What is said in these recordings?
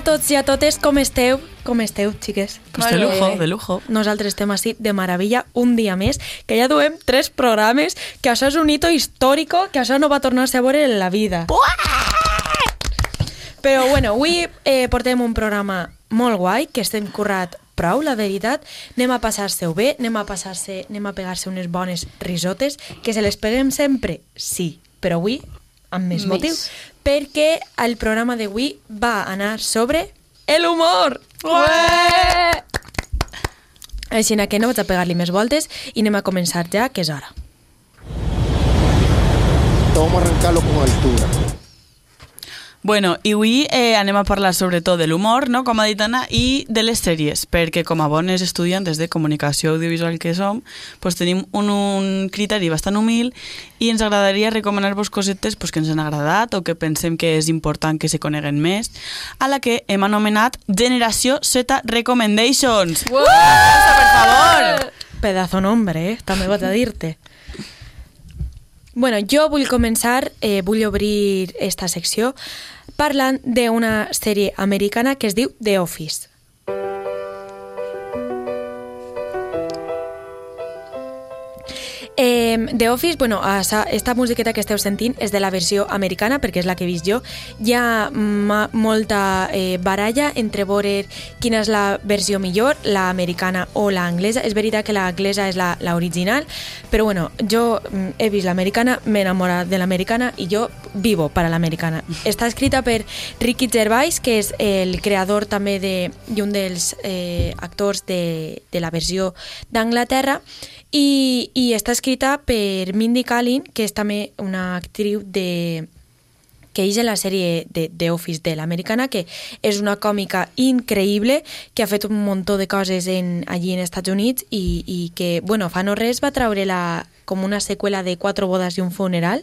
A tots i a totes, com esteu? Com esteu, xiques? Pues de lujo, de lujo. Nosaltres estem així de meravella un dia més, que ja duem tres programes, que això és un hito històrico, que això no va tornar-se a veure en la vida. Però bueno, avui eh, portem un programa molt guai, que estem currat prou, la veritat. Anem a passar-se-ho bé, anem a passar-se, anem a pegar-se unes bones risotes, que se les peguem sempre, sí, però avui amb més, Més. motiu, perquè el programa d'avui va anar sobre el humor. Ué! Així que no vaig a pegar-li més voltes i anem a començar ja, que és hora. Vamos a arrancarlo con altura. Bueno, i avui eh, anem a parlar sobretot de l'humor, no? com ha dit Anna, i de les sèries, perquè com a bones estudiantes de comunicació audiovisual que som, pues tenim un, un criteri bastant humil i ens agradaria recomanar-vos cosetes pues, que ens han agradat o que pensem que és important que se coneguen més, a la que hem anomenat Generació Z Recommendations. Uh! Per favor! Pedazo nombre, eh? també vaig a dir-te. Bueno, jo vull començar, eh, vull obrir esta secció parlant d'una sèrie americana que es diu The Office. Eh, The Office, bueno, esta musiqueta que esteu sentint és de la versió americana, perquè és la que he vist jo. Hi ha molta eh, baralla entre veure quina és la versió millor, la americana o la anglesa. És veritat que la anglesa és la, la original, però bueno, jo mm, he vist l'americana, m'he enamorat de l'americana i jo vivo para l'americana. Està escrita per Ricky Gervais, que és el creador també de, i un dels eh, actors de, de la versió d'Anglaterra, i, i està escrita per Mindy Kaling, que és també una actriu de que és la sèrie de The Office de l'americana, que és una còmica increïble, que ha fet un muntó de coses en, allí en Estats Units i, i que, bueno, fa no res va traure la, com una seqüela de Quatre bodes i un funeral,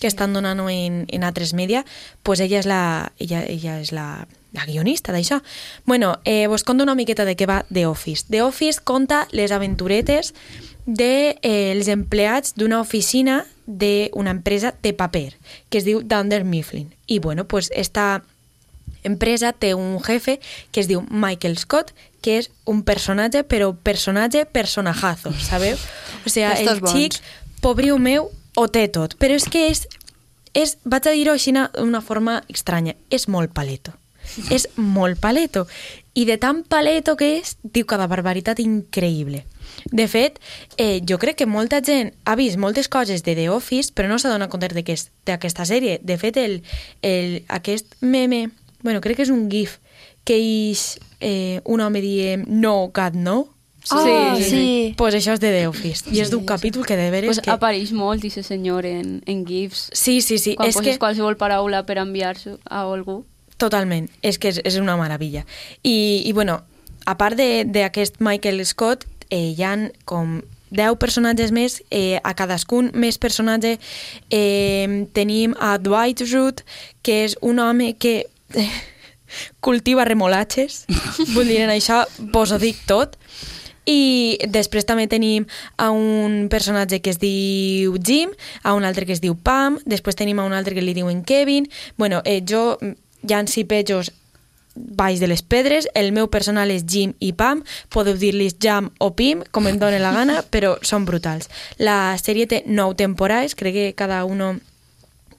que estan donant en, en altres media, pues ella és la, ella, ella és la, la guionista d'això. Bueno, eh, vos conto una miqueta de què va The Office. The Office conta les aventuretes dels de, eh, els empleats d'una oficina d'una empresa de paper que es diu Dunder Mifflin. I bueno, pues esta empresa té un jefe que es diu Michael Scott, que és un personatge, però personatge personajazo, sabeu? O Estos el bons. xic, pobriu meu, ho té tot. Però és que és, és vaig a dir-ho així d'una forma estranya, és molt paleto. és molt paleto. I de tan paleto que és, diu cada barbaritat increïble. De fet, eh, jo crec que molta gent ha vist moltes coses de The Office, però no s'ha donat compte d'aquest- d'aquesta sèrie. De fet, el, el, aquest meme, bueno, crec que és un gif, que és eh, un home dient no, God, no. Ah, Sí. sí. Pues això és de The Office. I és d'un capítol que de veres Pues que... apareix molt, aquest senyor, en, en GIFs. Sí, sí, sí. Quan és poses que... qualsevol paraula per enviar a algú. Totalment, és que és, és una meravella. I, i bueno, a part de- d'aquest Michael Scott, eh, hi han com 10 personatges més, eh, a cadascun més personatge. Eh, tenim a Dwight Schrute, que és un home que eh, cultiva remolatges, vull dir, en això vos ho dic tot, i després també tenim a un personatge que es diu Jim, a un altre que es diu Pam, després tenim a un altre que li diuen Kevin. Bueno, eh, jo ja en pejos baix de les pedres, el meu personal és Jim i Pam, podeu dir-los Jam o Pim, com em dóna la gana, però són brutals. La sèrie té 9 temporades, crec que cada uno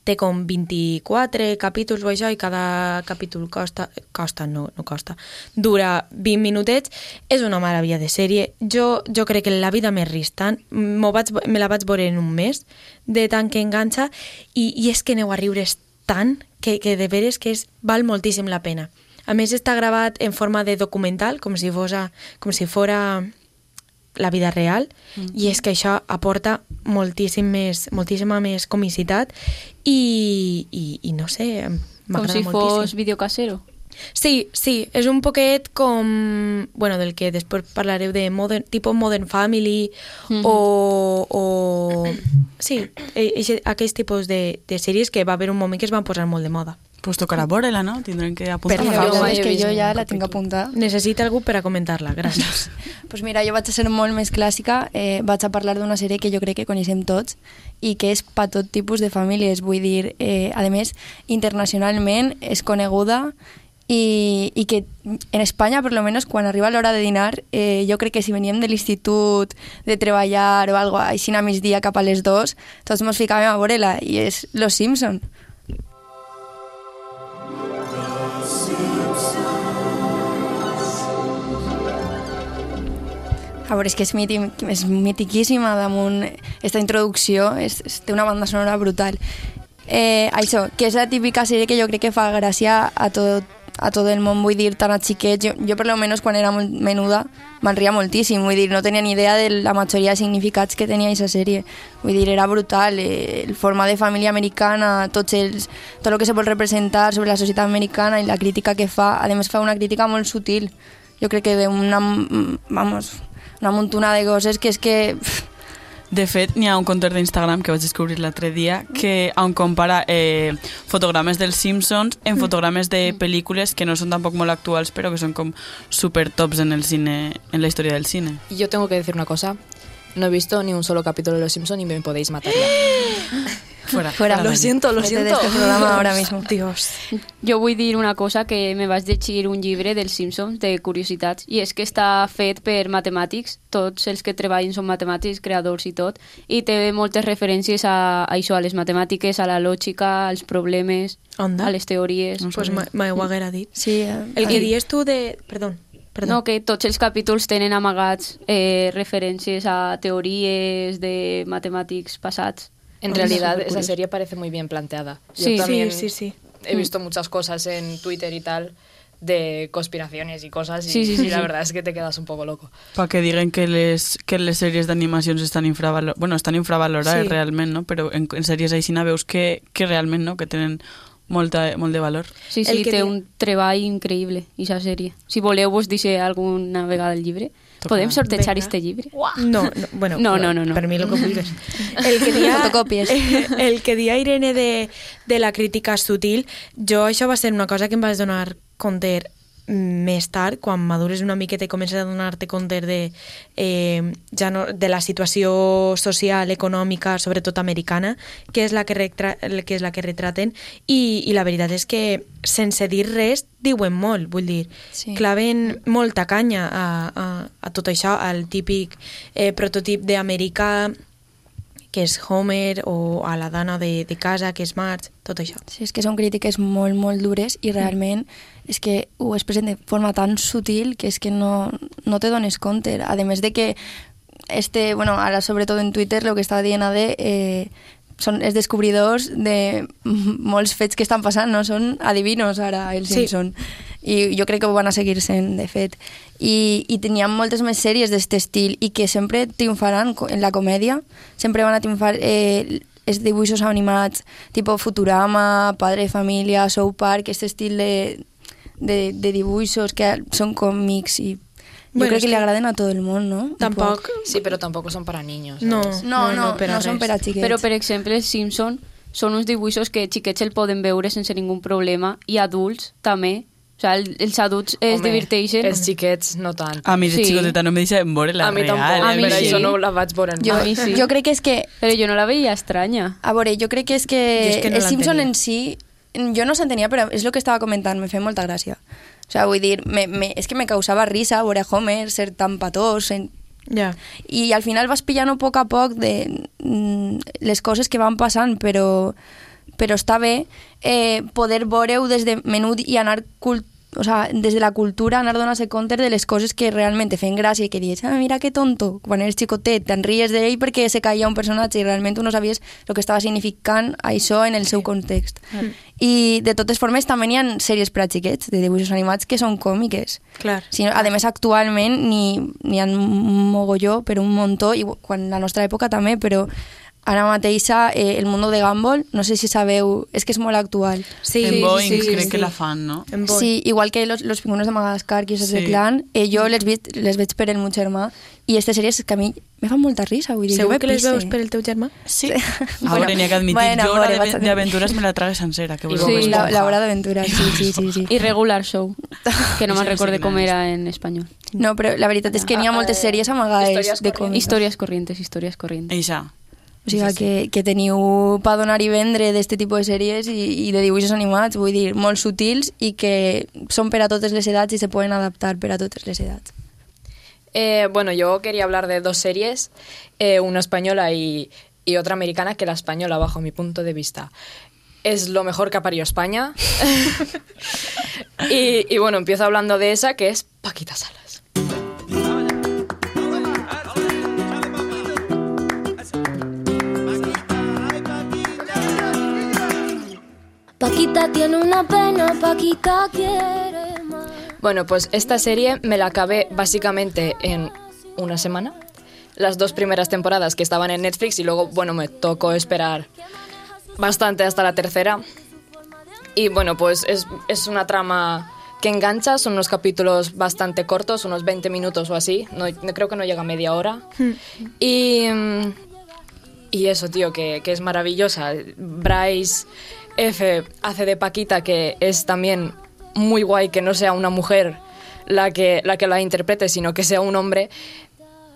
té com 24 capítols o això i cada capítol costa, costa no, no costa, dura 20 minutets, és una meravella de sèrie. Jo, jo crec que la vida més ristant, vaig, me la vaig veure en un mes, de tant que enganxa, i, i és que aneu a riure's tant que, que de veres que és, val moltíssim la pena. A més està gravat en forma de documental, com si, fos a, com si fora la vida real mm. i és que això aporta moltíssim més, moltíssima més comicitat i, i, i no sé, Com m'agrada si moltíssim. fos videocasero. Sí, sí, és un poquet com, bueno, del que després parlareu de modern, tipo Modern Family Mhm. o, o... Sí, e- aquells tipus de, de sèries que va haver un moment que es van posar molt de moda. Pues tocarà veure-la, no? Tindrem que apuntar. La Jo és que jo ja la tinc apuntada. Necessita algú per a comentar-la, gràcies. pues mira, jo vaig a ser molt més clàssica, eh, vaig a parlar d'una sèrie que jo crec que coneixem tots i que és per tot tipus de famílies, vull dir, eh, a més, internacionalment és coneguda i, i que en Espanya, per lo menos, quan arriba l'hora de dinar, eh, jo crec que si veníem de l'institut, de treballar o algo així a migdia cap a les dues, tots ens ficàvem a veure-la, i és Los Simpson. A veure, és que és, mític, és mitiquíssima damunt esta introducció, és, és, té una banda sonora brutal. Eh, això, que és la típica sèrie que jo crec que fa gràcia a tot, a tot el món, vull dir, tant a xiquets. Jo, jo per lo menos, quan era molt menuda, me'n ria moltíssim, vull dir, no tenia ni idea de la majoria de significats que tenia aquesta sèrie. Vull dir, era brutal, eh, el format de família americana, tots els, tot el que se vol representar sobre la societat americana i la crítica que fa. A més, fa una crítica molt sutil. Jo crec que d'una, vamos, una muntuna de coses que és que... De fet, n'hi ha un compte d'Instagram que vaig descobrir l'altre dia que on compara eh, fotogrames dels Simpsons en fotogrames de pel·lícules que no són tampoc molt actuals però que són com super tops en el cine, en la història del cine. Y yo tengo que decir una cosa. No he visto ni un solo capítulo de Los Simpson y me podéis matar ya. Fuera. Fuera. Lo siento, lo siento. de este programa ahora mismo. Dios. Jo vull dir una cosa que me vaig llegir un llibre dels Simpsons de curiositats i és que està fet per matemàtics, tots els que treballen són matemàtics, creadors i tot, i té moltes referències a, a això, a les matemàtiques, a la lògica, als problemes, Onda. a les teories. Pues ma- mai ho haguera dit. Sí, eh, El que dies tu de... Perdó. Perdó. No, que tots els capítols tenen amagats eh, referències a teories de matemàtics passats. En Pues realidad, esa serie parece muy bien planteada. Yo Sí. también Sí, sí, sí. He visto muchas cosas en Twitter y tal de conspiraciones y cosas y, Sí, sí, sí, y la sí. verdad es que te quedas un poco loco. Pa que diguen que les, que les sèries d'animacions estan, infravalor... bueno, estan infravalorades Sí. realment, no? però en, en sèries així veus que, que realment no? que tenen molta, molt de valor. Sí, El sí, que té un treball increïble, aquesta sèrie. Si voleu, vos deixe alguna vegada el llibre. Podem sortejar Venga. este llibre? No, no, bueno, No, no, no, no. per mi lo que vulguis. El que dia, el que dia Irene de, de la crítica sutil, jo això va ser una cosa que em vaig donar compte més tard, quan madures una miqueta i comences a donar-te compte de, eh, ja no, de la situació social, econòmica, sobretot americana, que és la que, retra, que, és la que retraten, i, i la veritat és que sense dir res diuen molt, vull dir, Sí. claven molta canya a, a, a tot això, al típic eh, prototip d'americà que és Homer o a la dona de, de casa que és Marge, tot això. Sí, és que són crítiques molt, molt dures i realment és que ho expressen de forma tan sutil que és que no, no te dones compte. A més de que este, bueno, ara sobretot en Twitter lo que estava dient Ade eh, són els descobridors de molts fets que estan passant, no? Són adivinos ara, els Sí. Simpson. I jo crec que ho van a seguir sent, de fet. I, i teníem moltes més sèries d'aquest estil i que sempre triomfaran en la comèdia, sempre van a triomfar eh, els dibuixos animats, tipo Futurama, Padre de Família, South Park, aquest estil de, de, de dibuixos que són còmics i Bueno, crec és que li que agraden a tot el món, no? Tampoc... poc. Sí, pero tampoco son para niños. No, ¿sabes? No, no, no, no són res. per a xiquets. Però, per exemple, Simpson són uns dibuixos que xiquets el poden veure sense ningú problema i adults també. O sigui, el, els adults es Home, diverteixen. Els xiquets no tant. A mi de Sí. xicoteta no me deixa veure la a mi real. tampoc, A mi per sí. això no la vaig veure. Jo, A mi sí. jo crec que és que Però jo no la veia estranya. A veure, jo crec que és que, Jo és que no el Simpson en si, jo no s'entenia, però és el que estava comentant, me feia molta gràcia. O sea, vull dir, me, me, és que me causava risa veure Homer ser tan patós, en, Ja. i al final vas pillant a poc a poc de mm, les coses que van passant, però, però està bé eh, poder veure-ho des de menut i anar cult o sea, des de la cultura anar donant-se compte de les coses que realment te feien gràcia i que dius, ah, mira que tonto, quan eres xicotet te'n ries d'ell perquè se caia un personatge i realment tu no sabies el que estava significant això en el seu context. I de totes formes també hi ha sèries per a xiquets de dibuixos animats que són còmiques. Clar. Sí, a més, actualment n'hi ha un mogolló, però un muntó, i quan la nostra època també, però ara mateixa eh, el Mundo de Gumball, no sé si sabeu, és que és molt actual. Sí, en sí, Boeing sí, sí, crec sí. que la fan, no? En Boeing. Sí, igual que los, los pingüinos de Madagascar, que és Sí. sí. de clan, eh, jo les, vist, les veig per el meu germà, i aquestes sèries que a mi me fan molta risa, vull dir, Segur que les veus per el teu germà? Sí. Bueno, A veure, n'hi ha que admitir. bueno, jo a veure, la vaig de- a- d'aventures me la trague sencera. Que I voleu Bob més? La, Esponja. la hora d'aventura, sí, sí, sí. sí. I Regular Show, que no me'n recorde com era en espanyol. No, però la veritat és que n'hi ha moltes sèries amagades Històries de corrientes. còmics. Històries corrientes, històries corrientes. Eixa. O sigui, que, que teniu per donar i vendre d'aquest tipus de sèries i, i de dibuixos animats, vull dir, molt sutils i que són per a totes les edats i se poden adaptar per a totes les edats. Eh, bueno, yo quería hablar de dos series, eh, una española y, y otra americana, que la española, bajo mi punto de vista, es lo mejor que ha parido España. y, y bueno, empiezo hablando de esa, que es Paquita Salas. Paquita tiene una pena, Paquita quiere más. Bueno, pues esta serie me la acabé básicamente en una semana. Las dos primeras temporadas que estaban en Netflix y luego, bueno, me tocó esperar bastante hasta la tercera. Y bueno, pues es, es una trama que engancha, son unos capítulos bastante cortos, unos 20 minutos o así, no, no- creo que no llega a media hora. Y, mm, y eso, tío, que, que es maravillosa. Bryce F hace de Paquita, que es también muy guay que no sea una mujer la que la, que la interprete, sino que sea un hombre,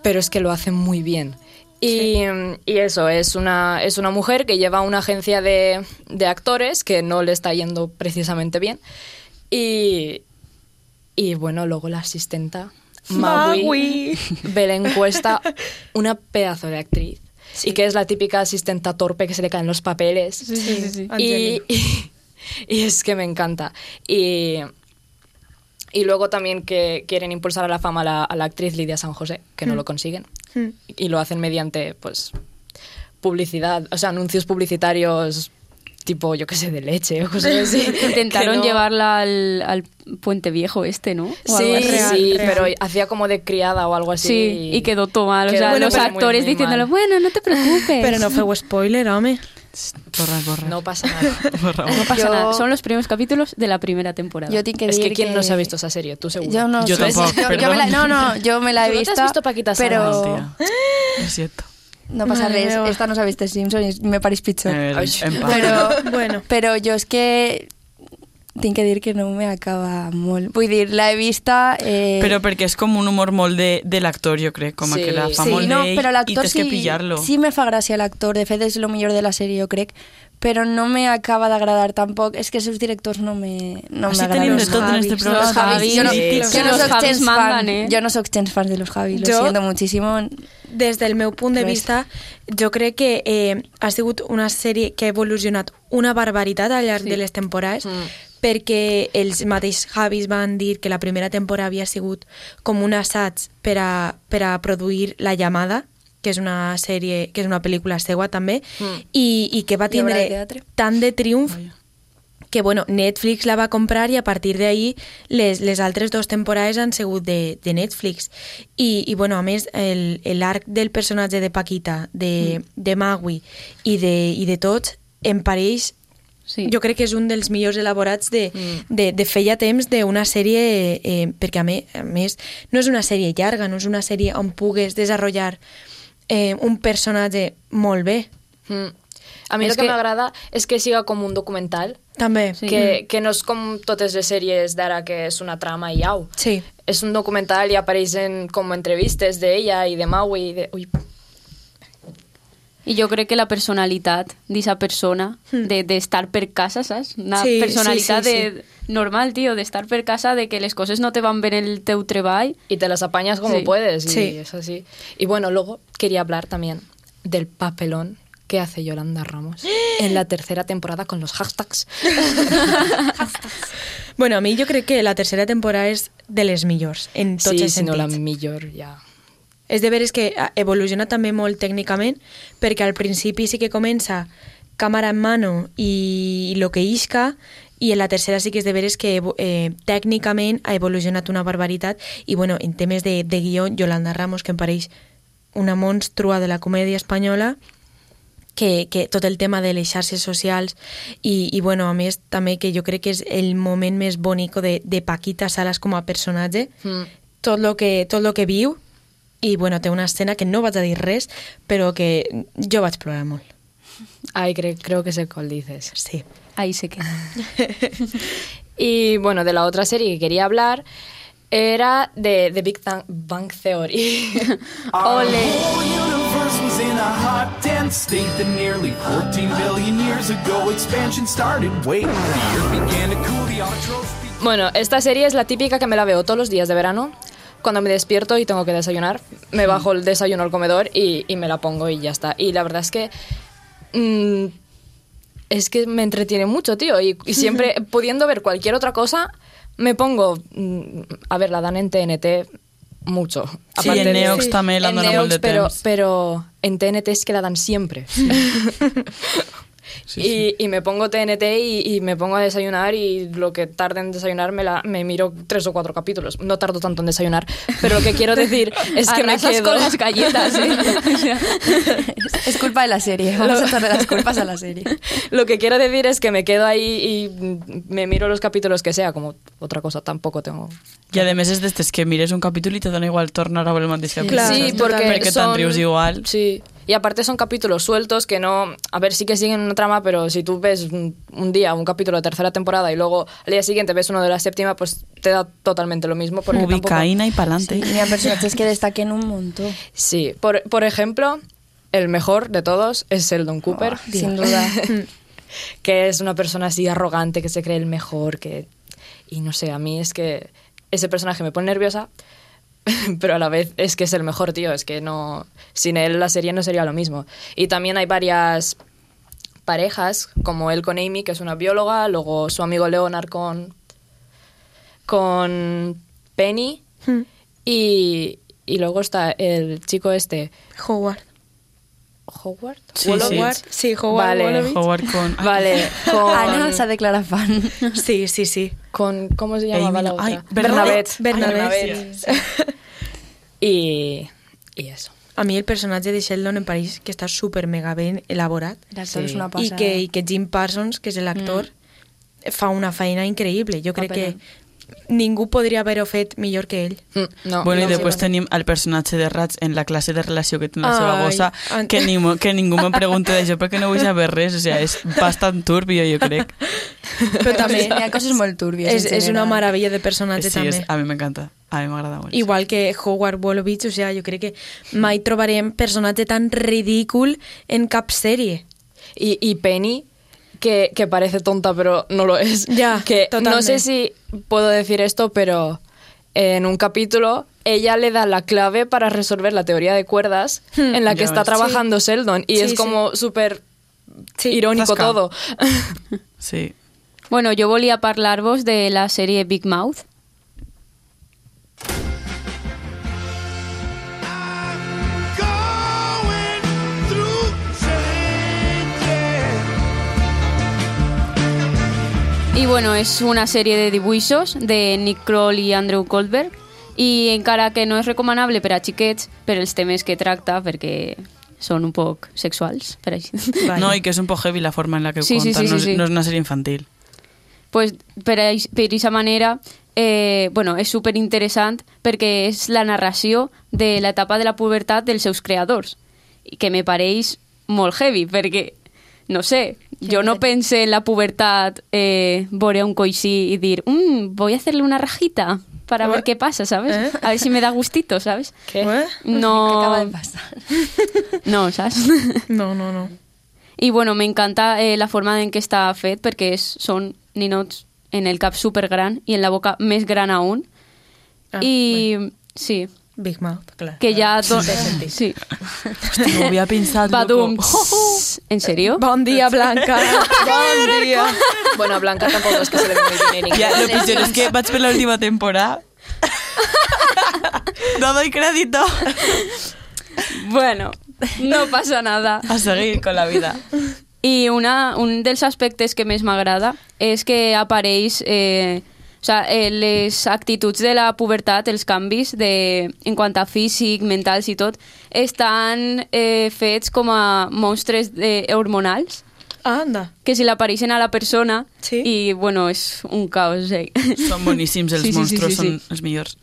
pero es que lo hace muy bien. Y, y eso, es una, es una mujer que lleva una agencia de, de actores que no le está yendo precisamente bien. Y, y bueno, luego la asistenta, Maui, Belén Cuesta, una pedazo de actriz. Y que es la típica asistenta torpe que se le caen los papeles. Sí, sí, sí. Y, y, y es que me encanta. Y, y luego también que quieren impulsar a la fama a la, a la actriz Lidia San José, que no lo consiguen. Mm. Y lo hacen mediante, pues, publicidad, o sea, anuncios publicitarios tipo, yo qué sé, de leche o cosas así. Intentaron no- llevarla al, al puente viejo este, ¿no? O Sí. Real, sí, real. pero hacía como de criada o algo así. Sí, y quedó todo mal. O sea, los actores muy diciéndole, mal. bueno, no te preocupes. Pero no fue spoiler, home. Borra, borra. No pasa nada. Borra, No pasa Yo- nada. Son los primeros capítulos de la primera temporada. Yo tengo que es que ¿quién no se ha visto esa serie? Tú seguro. Yo no Yo tampoco, yo, yo me la, no, no, yo me la he ¿Tú no te visto. has visto Paquita pero Salas? Lo siento. No pasa Madre res. meva. Esta no s'ha vist els Simpsons i me pareix pitjor. Eh. Però, Bueno. però jo és que tinc que dir que no m'acaba molt. Vull dir, l'he vista... Eh, Però perquè és com un humor molt de, de l'actor, jo crec, com Sí. que la fa sí, molt no, d'ell però i l'actor tens sí, que pillar-lo. sí me fa gràcia l'actor, de fet és el millor de la sèrie, jo crec, però no me acaba d'agradar tampoc, és que els seus directors no me no Així m'agraden. tenim de Los tot en este los programa. Javis, jo no, Sí, jo sí. no Los soc gens mandan, fan, eh? jo no soc gens fan de los Javis, lo siento muchísimo. Des del meu punt de vista, jo crec que eh, ha sigut una sèrie que ha evolucionat una barbaritat al llarg Sí. de les temporades, Mm. perquè els mateixos Javis van dir que la primera temporada havia sigut com un assaig per a, per a produir La llamada, que és una sèrie, que és una pel·lícula seua també, Mm. i, i que va tindre tant de triomf que bueno, Netflix la va comprar i a partir d'ahí les, les altres dues temporades han sigut de, de Netflix. I, I bueno, a més, el- l'arc del personatge de Paquita, de, de Magui i de, i de tots em pareix Sí. jo crec que és un dels millors elaborats de, Mm. de, de feia temps d'una sèrie, eh, perquè a, me, a més no és una sèrie llarga, no és una sèrie on pugues desenvolupar eh, un personatge molt bé. Mm. A mi És el que, que- m'agrada és que siga com un documental, També. Sí. que, que no és com totes les sèries d'ara que és una trama i au. Sí. És un documental i apareixen com entrevistes d'ella i de Maui i de... Ui, I jo crec que la personalitat d'aquesta persona, de d'estar per casa, saps? Una Hmm. Sí, personalitat sí, sí, de, normal, tio, d'estar per casa, de que les coses no te van bé en el teu treball. y te las apañas como Sí. puedes. Y Sí. es así. Y bueno, luego quería hablar también del papelón que hace Yolanda Ramos en la tercera temporada con los hashtags. Bueno, a mi jo crec que la tercera temporada és de les millors, en tots sí, els si no sentits. la millor ya. És de veres que ah, evoluciona també molt tècnicament, perquè al principi sí que comença càmera en mano i lo que isca, i en la tercera sí que és de veres que eh, tècnicament ha evolucionat una barbaritat, i bueno, en temes de, de guió, Yolanda Ramos, que em pareix una monstrua de la comèdia espanyola, que, que tot el tema de les xarxes socials i, i bueno, a més també que jo crec que és el moment més bonico de, de Paquita Salas com a personatge Mm. tot lo que, tot lo que viu i bueno, té una escena que no vaig a dir res però que jo vaig plorar molt Ay, cre- creo que sé cuál dices. sí. Ahí se queda. Y bueno, de la otra serie que quería hablar era de The Big Bang- Bang Theory. Ole. universe was in a hot, dense state that nearly 14 billion years ago expansion started. Wait, the earth began to cool, the autotrophs be- Bueno, esta serie es la típica que me la veo todos los días de verano. Cuando me despierto y tengo que desayunar, me bajo el desayuno al comedor y, y me la pongo y ya está. Y la verdad es que. mm, es que me entretiene mucho, tío. Y, y siempre, pudiendo ver cualquier otra cosa, me pongo. mm, a ver, la dan en TNT mucho. Sí, Aparte en de- Neox també la en donen molt Neox, de pero, pero en TNT es que la dan siempre. y, y me pongo TNT y, y me pongo a desayunar y lo que tarde en desayunar me, la, me miro tres o cuatro capítulos. No tardo tanto en desayunar, pero lo que quiero decir es que me quedo... con las galletas, ¿eh? O sea, Es culpa de la serie. Vamos a echarle las culpas a la serie. Lo que quiero decir es que me quedo ahí y me miro los capítulos que sea, como otra cosa tampoco tengo. I a més és d'estes que mires un capítol i te dona igual tornar a veure el mateix capítol. Sí, porque Perquè rius igual. Sí. Y aparte son capítulos sueltos que no... A ver, sí que siguen una trama, pero si tú ves un, un día un capítulo de tercera temporada y luego al día siguiente ves uno de la séptima, pues te da totalmente lo mismo. Porque tampoco- Ubicaína i pa'lante. Sí, ni a personajes que destaquen un montón. Sí, por, por ejemplo, el mejor de todos es Sheldon Cooper. Sin duda. que es una persona así arrogante, que se cree el mejor, que... Y no sé, a mí es que ese personaje me pone nerviosa, pero a la vez es que es el mejor, tío. Es que no... Sin él la serie no sería lo mismo. Y también hay varias parejas, como él con Amy, que es una bióloga, luego su amigo Leonard con... con Penny, Hmm. y, y luego está el chico este... Howard. ¿Howard? Sí, Howard, sí. sí, Howard Vale. Howard con... Vale, con... Ana se declara fan. Sí, sí, sí. con ¿Cómo se llamaba Amy, la otra? Ay, Bernadette. Bernadette, sí, y, y eso. A mi el personatge de Sheldon em pareix que està super mega ben elaborat Sí. és una i passada. que, i que Jim Parsons, que és l'actor, fa una feina increïble. Jo crec que ningú podria haver-ho fet millor que ell. Mm, No, Bueno, no, i després sí, tenim el personatge de Rats en la classe de relació que té la seva an- que, ni, que ningú me pregunta d'això perquè no vull saber res, o sea, és bastant turbio, jo crec. Però també Hi ha coses molt túrbies. és, és una meravella de personatge Sí, també. és, a mi m'encanta, a mi m'agrada molt. Igual que Howard Wolowitz, o sea, jo crec que mai trobarem personatge tan ridícul en cap sèrie. Y, y Penny, que, que parece tonta, pero no lo es. Ya, que no totalmente. sé si puedo decir esto, pero en un capítulo ella le da la clave para resolver la teoría de cuerdas en la que Ya está ves. trabajando Sheldon. Y Sí, es sí. como súper Sí, irónico zasca. todo. Sí. Bueno, jo volia parlar-vos de la sèrie Big Mouth. I bueno, és una sèrie de dibuixos de Nick Kroll i Andrew Goldberg i encara que no és recomanable per a xiquets per els temes que tracta perquè són un poc sexuals, per així. Vale. No, i que és un poc heavy la forma en la que ho Sí, sí, conta, sí, no, sí, és, sí. no és una sèrie infantil. pues, per aquesta manera eh, bueno, és super interessant perquè és la narració de l'etapa de la pubertat dels seus creadors que me pareix molt heavy perquè, no sé, jo no pense en la pubertat eh, un coixí i dir mm, voy a hacerle una rajita para ver qué pasa, ¿sabes? ¿Eh? A ver si me da gustito, ¿sabes? ¿Qué? Eh? No, ¿Qué acaba de pasar? no, ¿sabes? No, no, no. I bueno, m'encanta eh, la forma en què està fet perquè és, són ninots en el cap super gran i en la boca més gran aún. Ah, I sí, Big Mouth, clar. que ja... Sentit. Sí. Hòstia, no ho havia pensat, Badum. ¿En serio? Bon dia, Blanca. bon dia. bueno, a Blanca tampoco es que se le ve muy bien en Ja, inglés. lo pitjor és que vaig per l'última temporada. no doy crédito. Bueno, no passa nada. A seguir con la vida. I una, un dels aspectes que més m'agrada és que apareix eh, o sea, eh, les actituds de la pubertat, els canvis de, en quant a físic, mentals i tot, estan eh, fets com a monstres eh, hormonals Ah, anda. que si l'apareixen a la persona Sí. i, bueno, és un caos. Eh? Són boníssims, els Sí, sí, sí, monstros sí, sí. són els millors.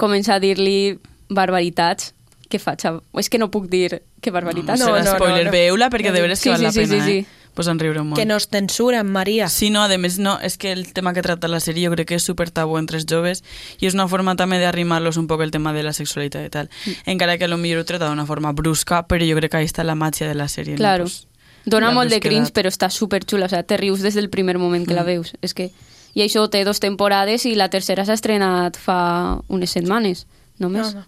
Comença a dir-li barbaritats. Què faig? És que no puc dir que barbaritats. no, No, no, spoiler, no, no. veu-la perquè de veres que Sí, val sí, la sí, pena, sí, eh? sí. Pues en riure molt. Que no es censuren, Maria. Sí, no, a més, no, és que el tema que trata la sèrie jo crec que és super tabú entre els joves i és una forma també d'arrimar-los un poc el tema de la sexualitat i tal. Mm. Encara que potser ho trata d'una forma brusca, però jo crec que ahí està la màgia de la sèrie. Claro. No? Pues, Dona la molt de cringe, però està super xula. O sea, te rius des del primer moment que la Mm. veus. És que... I això té dos temporades i la tercera s'ha estrenat fa unes setmanes, només. No, no.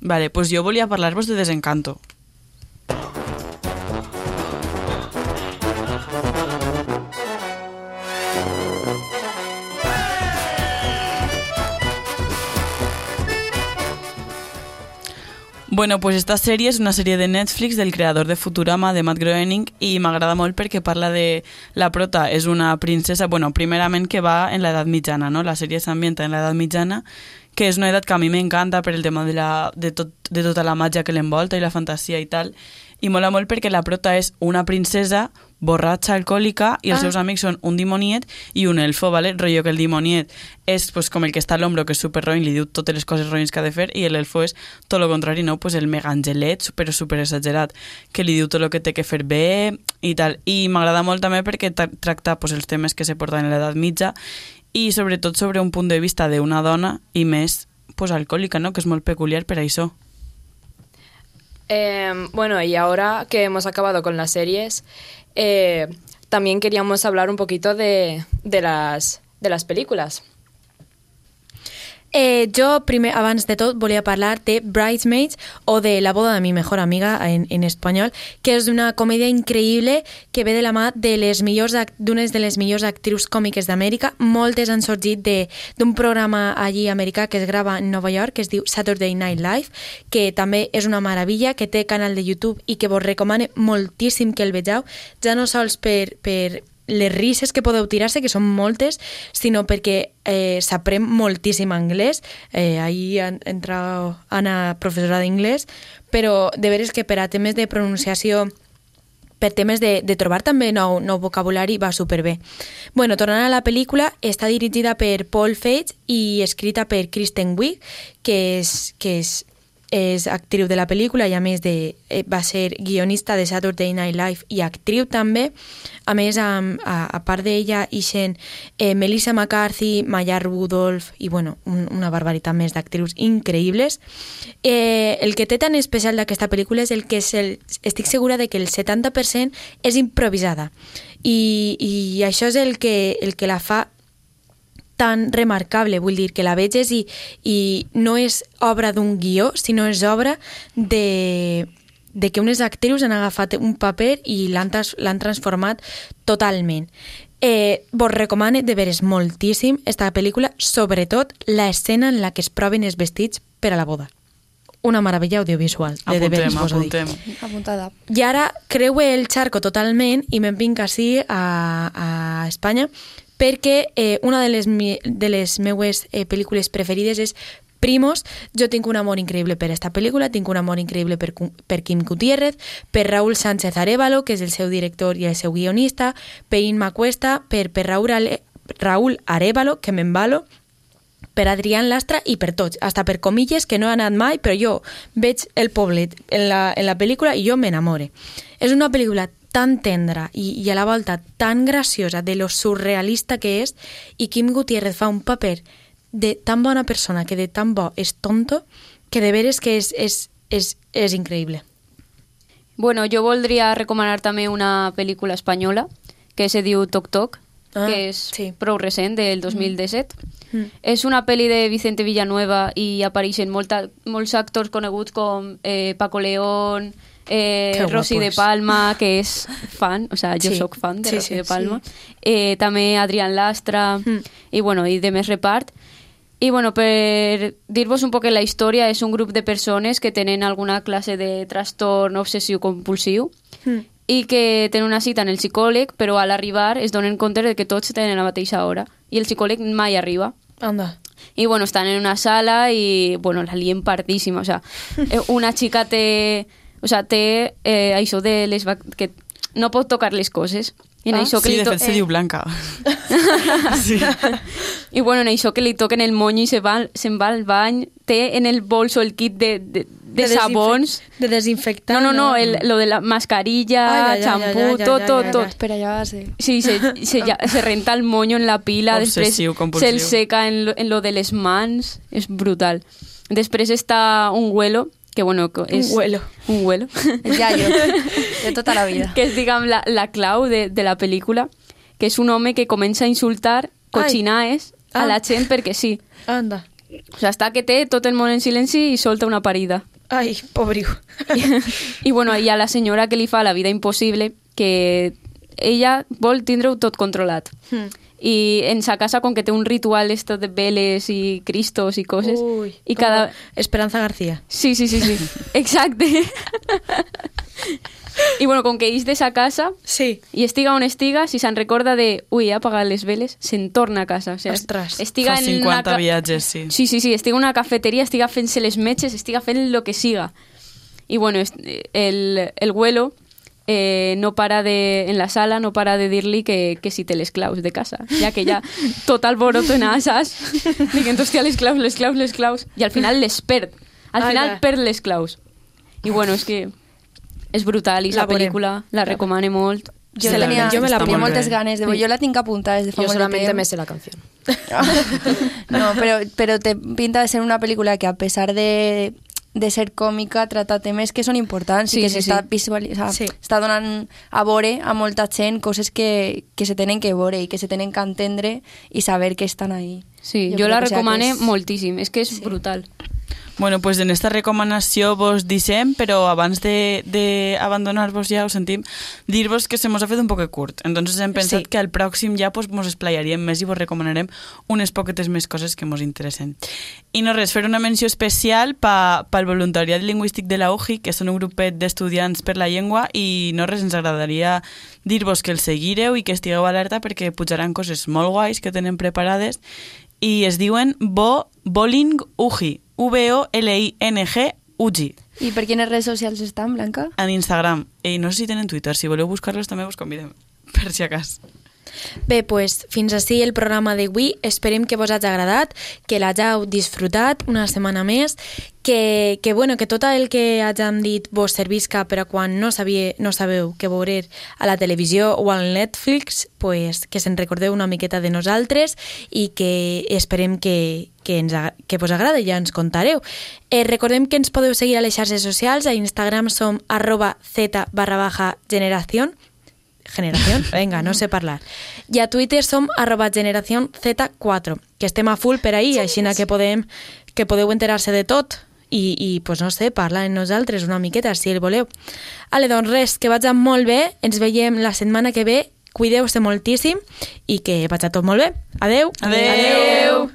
Vale, pues jo volia parlar-vos de Desencanto. Bueno, pues esta sèrie és una sèrie de Netflix del creador de Futurama, de Matt Groening, i m'agrada molt perquè parla de... La prota és una princesa, bueno, primerament que va en l'edat mitjana, no? La sèrie s'ambienta en l'edat mitjana, que és una edat que a mi m'encanta per el tema de, la, de, tot, de tota la màgia que l'envolta i la fantasia i tal, i mola molt perquè la prota és una princesa borratxa, alcohòlica, i els Ah. seus amics són un dimoniet i un elfo, ¿vale? Rollo que el dimoniet és pues, com el que està a l'ombro, que és super roïn, li diu totes les coses roïns que ha de fer, i l'elfo és tot el contrari, no? Pues el mega angelet, però super exagerat, que li diu tot el que té que fer bé i tal. I m'agrada molt també perquè tra- tracta pues, els temes que se porten en l'edat mitja i sobretot sobre un punt de vista d'una dona i més pues, alcohòlica, no? que és molt peculiar per això. Eh, bueno, y ahora que hemos acabado con las series, eh, también queríamos hablar un poquito de, de, las, de las películas. Eh, jo, primer, abans de tot, volia parlar de Bridesmaids o de La boda de mi mejor amiga en, en espanyol, que és una comèdia increïble que ve de la mà de millors d'unes de les millors actrius còmiques d'Amèrica. Moltes han sorgit d'un programa allí americà que es grava en Nova York, que es diu Saturday Night Live, que també és una meravella, que té canal de YouTube i que vos recomane moltíssim que el vegeu, ja no sols per, per les risses que podeu tirar-se, que són moltes, sinó perquè eh, s'aprèn moltíssim anglès. Eh, ahir en- entra Anna, professora d'inglès, però de veres que per a temes de pronunciació per temes de, de trobar també nou, nou vocabulari va superbé. Bueno, tornant a la pel·lícula, està dirigida per Paul Feig i escrita per Kristen Wiig, que és, que és, és actriu de la pel·lícula i a més de, eh, va ser guionista de Saturday Night Live i actriu també. A més, a, a, a part d'ella, ixen eh, Melissa McCarthy, Maya Rudolph i bueno, un, una barbaritat més d'actrius increïbles. Eh, el que té tan especial d'aquesta pel·lícula és el que és el, estic segura de que el 70% és improvisada i, i això és el que, el que la fa tan remarcable, vull dir, que la veges i, i no és obra d'un guió, sinó és obra de, de que unes actrius han agafat un paper i l'han trans- l'han transformat totalment. Eh, vos recomane de veres moltíssim esta pel·lícula, sobretot l'escena en la que es proven els vestits per a la boda. Una meravella audiovisual, de, de veres Apuntem, dic. apuntem. Apuntada. I ara creue el xarco totalment i me'n vinc així a, a Espanya perquè eh, una de les, de les meues eh, pel·lícules preferides és Primos. Jo tinc un amor increïble per esta pel·lícula, tinc un amor increïble per, per Kim Gutiérrez, per Raúl Sánchez Arevalo, que és el seu director i el seu guionista, per Inma Cuesta, per, per Raúl, Ale, Raúl Arevalo, que m'embalo, per Adrián Lastra i per tots, hasta per comilles que no he anat mai, però jo veig el poblet en la, en la pel·lícula i jo m'enamore. És una pel·lícula tan tendra i, i a la volta tan graciosa de lo surrealista que és i Kim Gutiérrez fa un paper de tan bona persona que de tan bo és tonto que de veres que és, és, és, és increïble. Bueno, jo voldria recomanar també una pel·lícula espanyola que se diu Toc Toc, Ah, que és sí. prou recent, del 2017. Mm. És una pel·li de Vicente Villanueva i apareixen molta, molts actors coneguts com eh, Paco León, eh, Rosy de. Palma, que és fan, o sea, jo Sí. sóc fan de Sí, Rosy sí, de Palma. sí. Eh, també Adrián Lastra, Mm. i bueno, i de més repart. I bueno, per dir-vos un poc la història, és un grup de persones que tenen alguna classe de trastorn obsessiu-compulsiu Mm. i que tenen una cita en el psicòleg, però al arribar es donen compte de que tots tenen la mateixa hora i el psicòleg mai arriba. Anda. I bueno, estan en una sala i bueno, la lien pardíssima, o sea, eh, una xica té, o sea, té eh, això de les vac- que no pot tocar les coses. I en Ah, això que Sí, li de fet se diu Blanca. sí. I bueno, en això que li toquen el monyo i se va, se'n va al bany, té en el bolso el kit de, de, de, desinfe- sabons. De desinfectar. No, no, no, el, lo de la mascarilla, ay, ay, champú, ay, ay, tot, tot, ay, tot. ay. Espera, ja va ser. Sí, se, se, ja, se renta el moño en la pila, Obsessiu, després compulsiu. se'l seca en lo, en lo de les mans, és brutal. Després està un huelo, que bueno, que és... huelo. Un huelo. El Yayo, de tota la vida. que és, diguem, la, la clau de, de la pel·lícula, que és un home que comença a insultar cochinaes Ah. a la gent perquè sí. Anda. O sigui, està que té tot el món en silenci i solta una parida. Ai, pobriu. I, i bueno, hi ha la senyora que li fa la vida impossible, que ella vol tindre-ho tot controlat. Hmm. I en sa casa, com que té un ritual esto de veles i cristos i coses, Uy, como cada... Esperanza García. Sí, sí, sí, sí. Exacte. I bueno, com que ell de sa casa Sí. i estiga on estiga, si se'n recorda de ui, he apagat les veles, se'n torna a casa. O Ostres, estiga Fa en una 50 ca- viatges, sí. Sí, sí, sí, estiga en una cafeteria, estiga fent-se les metges, estiga fent lo que siga. I bueno, el, el güelo eh, no para de, en la sala, no para de dir-li que, que si té les claus de casa, ja que ja tot alboroto en asas, dient, hòstia, les claus, les claus, les claus, i al final les perd. Al final perd les claus. I bueno, és que és brutal i La la pel·lícula la recomane molt. Jo, Sí, la tenia, jo me la tenia molt moltes ganes de... Jo la tinc apuntada des de fa Yo molt de solamente temps. me sé la canción. No, pero, pero te pinta de ser una película que a pesar de, de ser còmica trata temes que són importants Sí, i que sí, s'està sí. visualitzant, Sí. està donant a veure a molta gent coses que, que se tenen que veure i que se tenen que entendre i saber que estan ahí. Sí, Jo jo, la o sea, recomane és- moltíssim, és que és brutal. Bueno, pues en esta recomanació vos deixem, però abans de, de abandonar-vos ja, ho sentim, dir-vos que se mos ha fet un poc curt. Entonces hem pensat Sí. que al pròxim ja pues, mos esplaiaríem més i vos recomanarem unes poquetes més coses que mos interessen. I no res, fer una menció especial pa, pel voluntariat lingüístic de la UJI, que són un grupet d'estudiants per la llengua, i no res, ens agradaria dir-vos que els seguireu i que estigueu alerta perquè pujaran coses molt guais que tenen preparades i es diuen Bo Bowling Uji, V-O-L-I-N-G Uji, I per quines redes socials estan, Blanca? en Instagram. I no sé si tenen Twitter, si voleu buscar-los també vos convidem, per si acas. Bé, pues, fins així el programa d'avui. Esperem que vos hagi agradat, que l'hàgiu disfrutat una setmana més, que, que, bueno, que tot el que hàgim dit vos servisca per a quan no, sabia, no sabeu què veure a la televisió o al Netflix, pues, que se'n recordeu una miqueta de nosaltres i que esperem que, que, ens, que vos agrada i ja ens contareu. Eh, recordem que ens podeu seguir a les xarxes socials, a Instagram som arroba z barra baja generación, generación, venga, no sé parlar. I a Twitter som arroba generación Z4, que estem a full per ahí, així que podem que podeu enterar-se de tot i, i pues no sé, parlar amb nosaltres una miqueta, si el voleu. Ale, doncs res, que vagi molt bé, ens veiem la setmana que ve, cuideu-se moltíssim i que vagi tot molt bé. Adeu! Adeu!